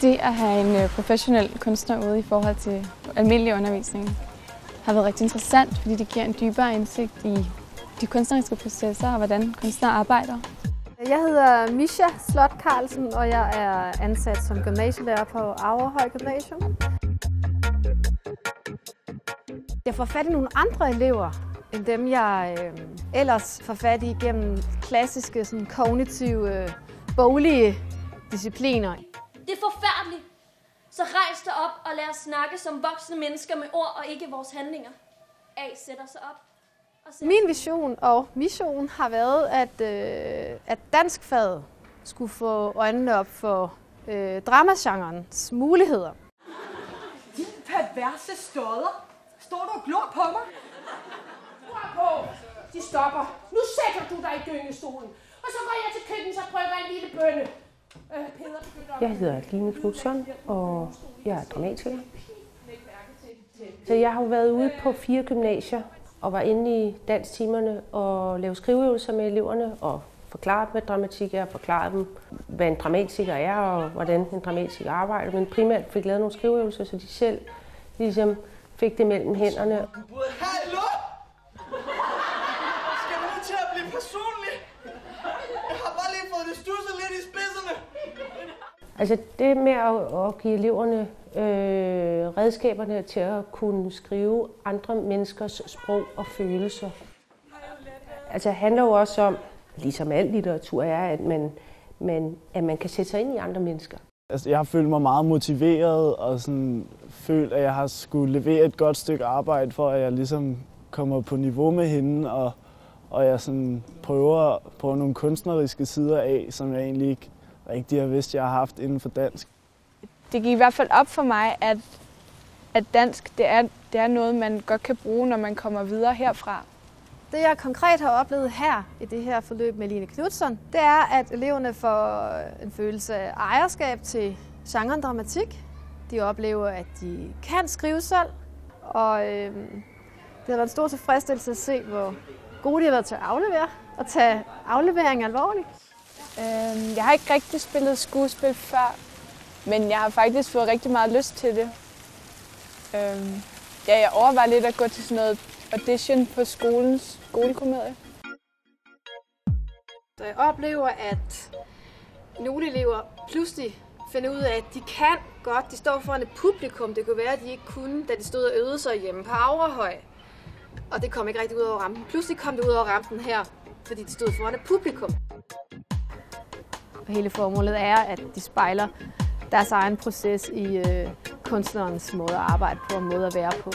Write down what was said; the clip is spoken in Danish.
Det at have en øh, professionel kunstner ude i forhold til almindelig undervisning har været rigtig interessant, fordi det giver en dybere indsigt i de kunstneriske processer og hvordan kunstnere arbejder. Jeg hedder Misha Slot Carlsen, og jeg er ansat som gymnasielærer på Averhøj Gymnasium. Jeg får fat i nogle andre elever, end dem jeg øh, ellers får fat i gennem klassiske sådan, kognitive, øh, boglige discipliner. Det er forfærdeligt. Så rejs dig op og lad os snakke som voksne mennesker med ord og ikke vores handlinger. A sætter sig op. Og sætter Min vision og mission har været, at, øh, at danskfaget skulle få øjnene op for øh, dramagenrens muligheder. Din perverse stodder. Står du og glor på mig? Rør på. De stopper. Nu sætter du dig i gyngestolen. Og så går jeg til køkkenet og brygger en lille bønne. Øh, Peder, Jeg hedder Line Knudsen, og jeg er dramatiker. Så jeg har jo været ude på fire gymnasier og var inde i dansktimerne og lavede skriveøvelser med eleverne og forklare dem, hvad dramatik er, forklare dem, hvad en dramatiker er og hvordan en dramatiker arbejder. Men primært fik lavet nogle skriveøvelser, så de selv ligesom fik det mellem hænderne. Hallo? Skal du nu til at blive personlig? Jeg har bare lige fået det stusset lidt i spidserne. Altså det med at, at give eleverne øh, redskaberne til at kunne skrive andre menneskers sprog og følelser. Altså det handler jo også om, ligesom al litteratur er, at man, man, at man kan sætte sig ind i andre mennesker. Altså, jeg har følt mig meget motiveret og sådan, følt, at jeg har skulle levere et godt stykke arbejde, for at jeg ligesom kommer på niveau med hende, og, og jeg sådan prøver på nogle kunstneriske sider af, som jeg egentlig ikke rigtig har vidst, jeg har haft inden for dansk. Det gik i hvert fald op for mig, at, at dansk det er, det er noget, man godt kan bruge, når man kommer videre herfra. Det jeg konkret har oplevet her i det her forløb med Line Knudsen, det er, at eleverne får en følelse af ejerskab til genren dramatik. De oplever, at de kan skrive selv, og øh, det har været en stor tilfredsstillelse at se, hvor gode de har været til at aflevere og tage aflevering alvorligt. Øhm, jeg har ikke rigtig spillet skuespil før, men jeg har faktisk fået rigtig meget lyst til det. Øhm, ja, jeg overvejer lidt at gå til sådan noget audition på skolens skolekomedie. Så jeg oplever, at nogle elever pludselig finder ud af, at de kan godt. De står foran et publikum. Det kunne være, at de ikke kunne, da de stod og øvede sig hjemme på Averhøj. Og det kom ikke rigtig ud over rampen. Pludselig kom det ud over rampen her, fordi de stod foran et publikum. Hele formålet er, at de spejler deres egen proces i øh, kunstnerens måde at arbejde på og måde at være på.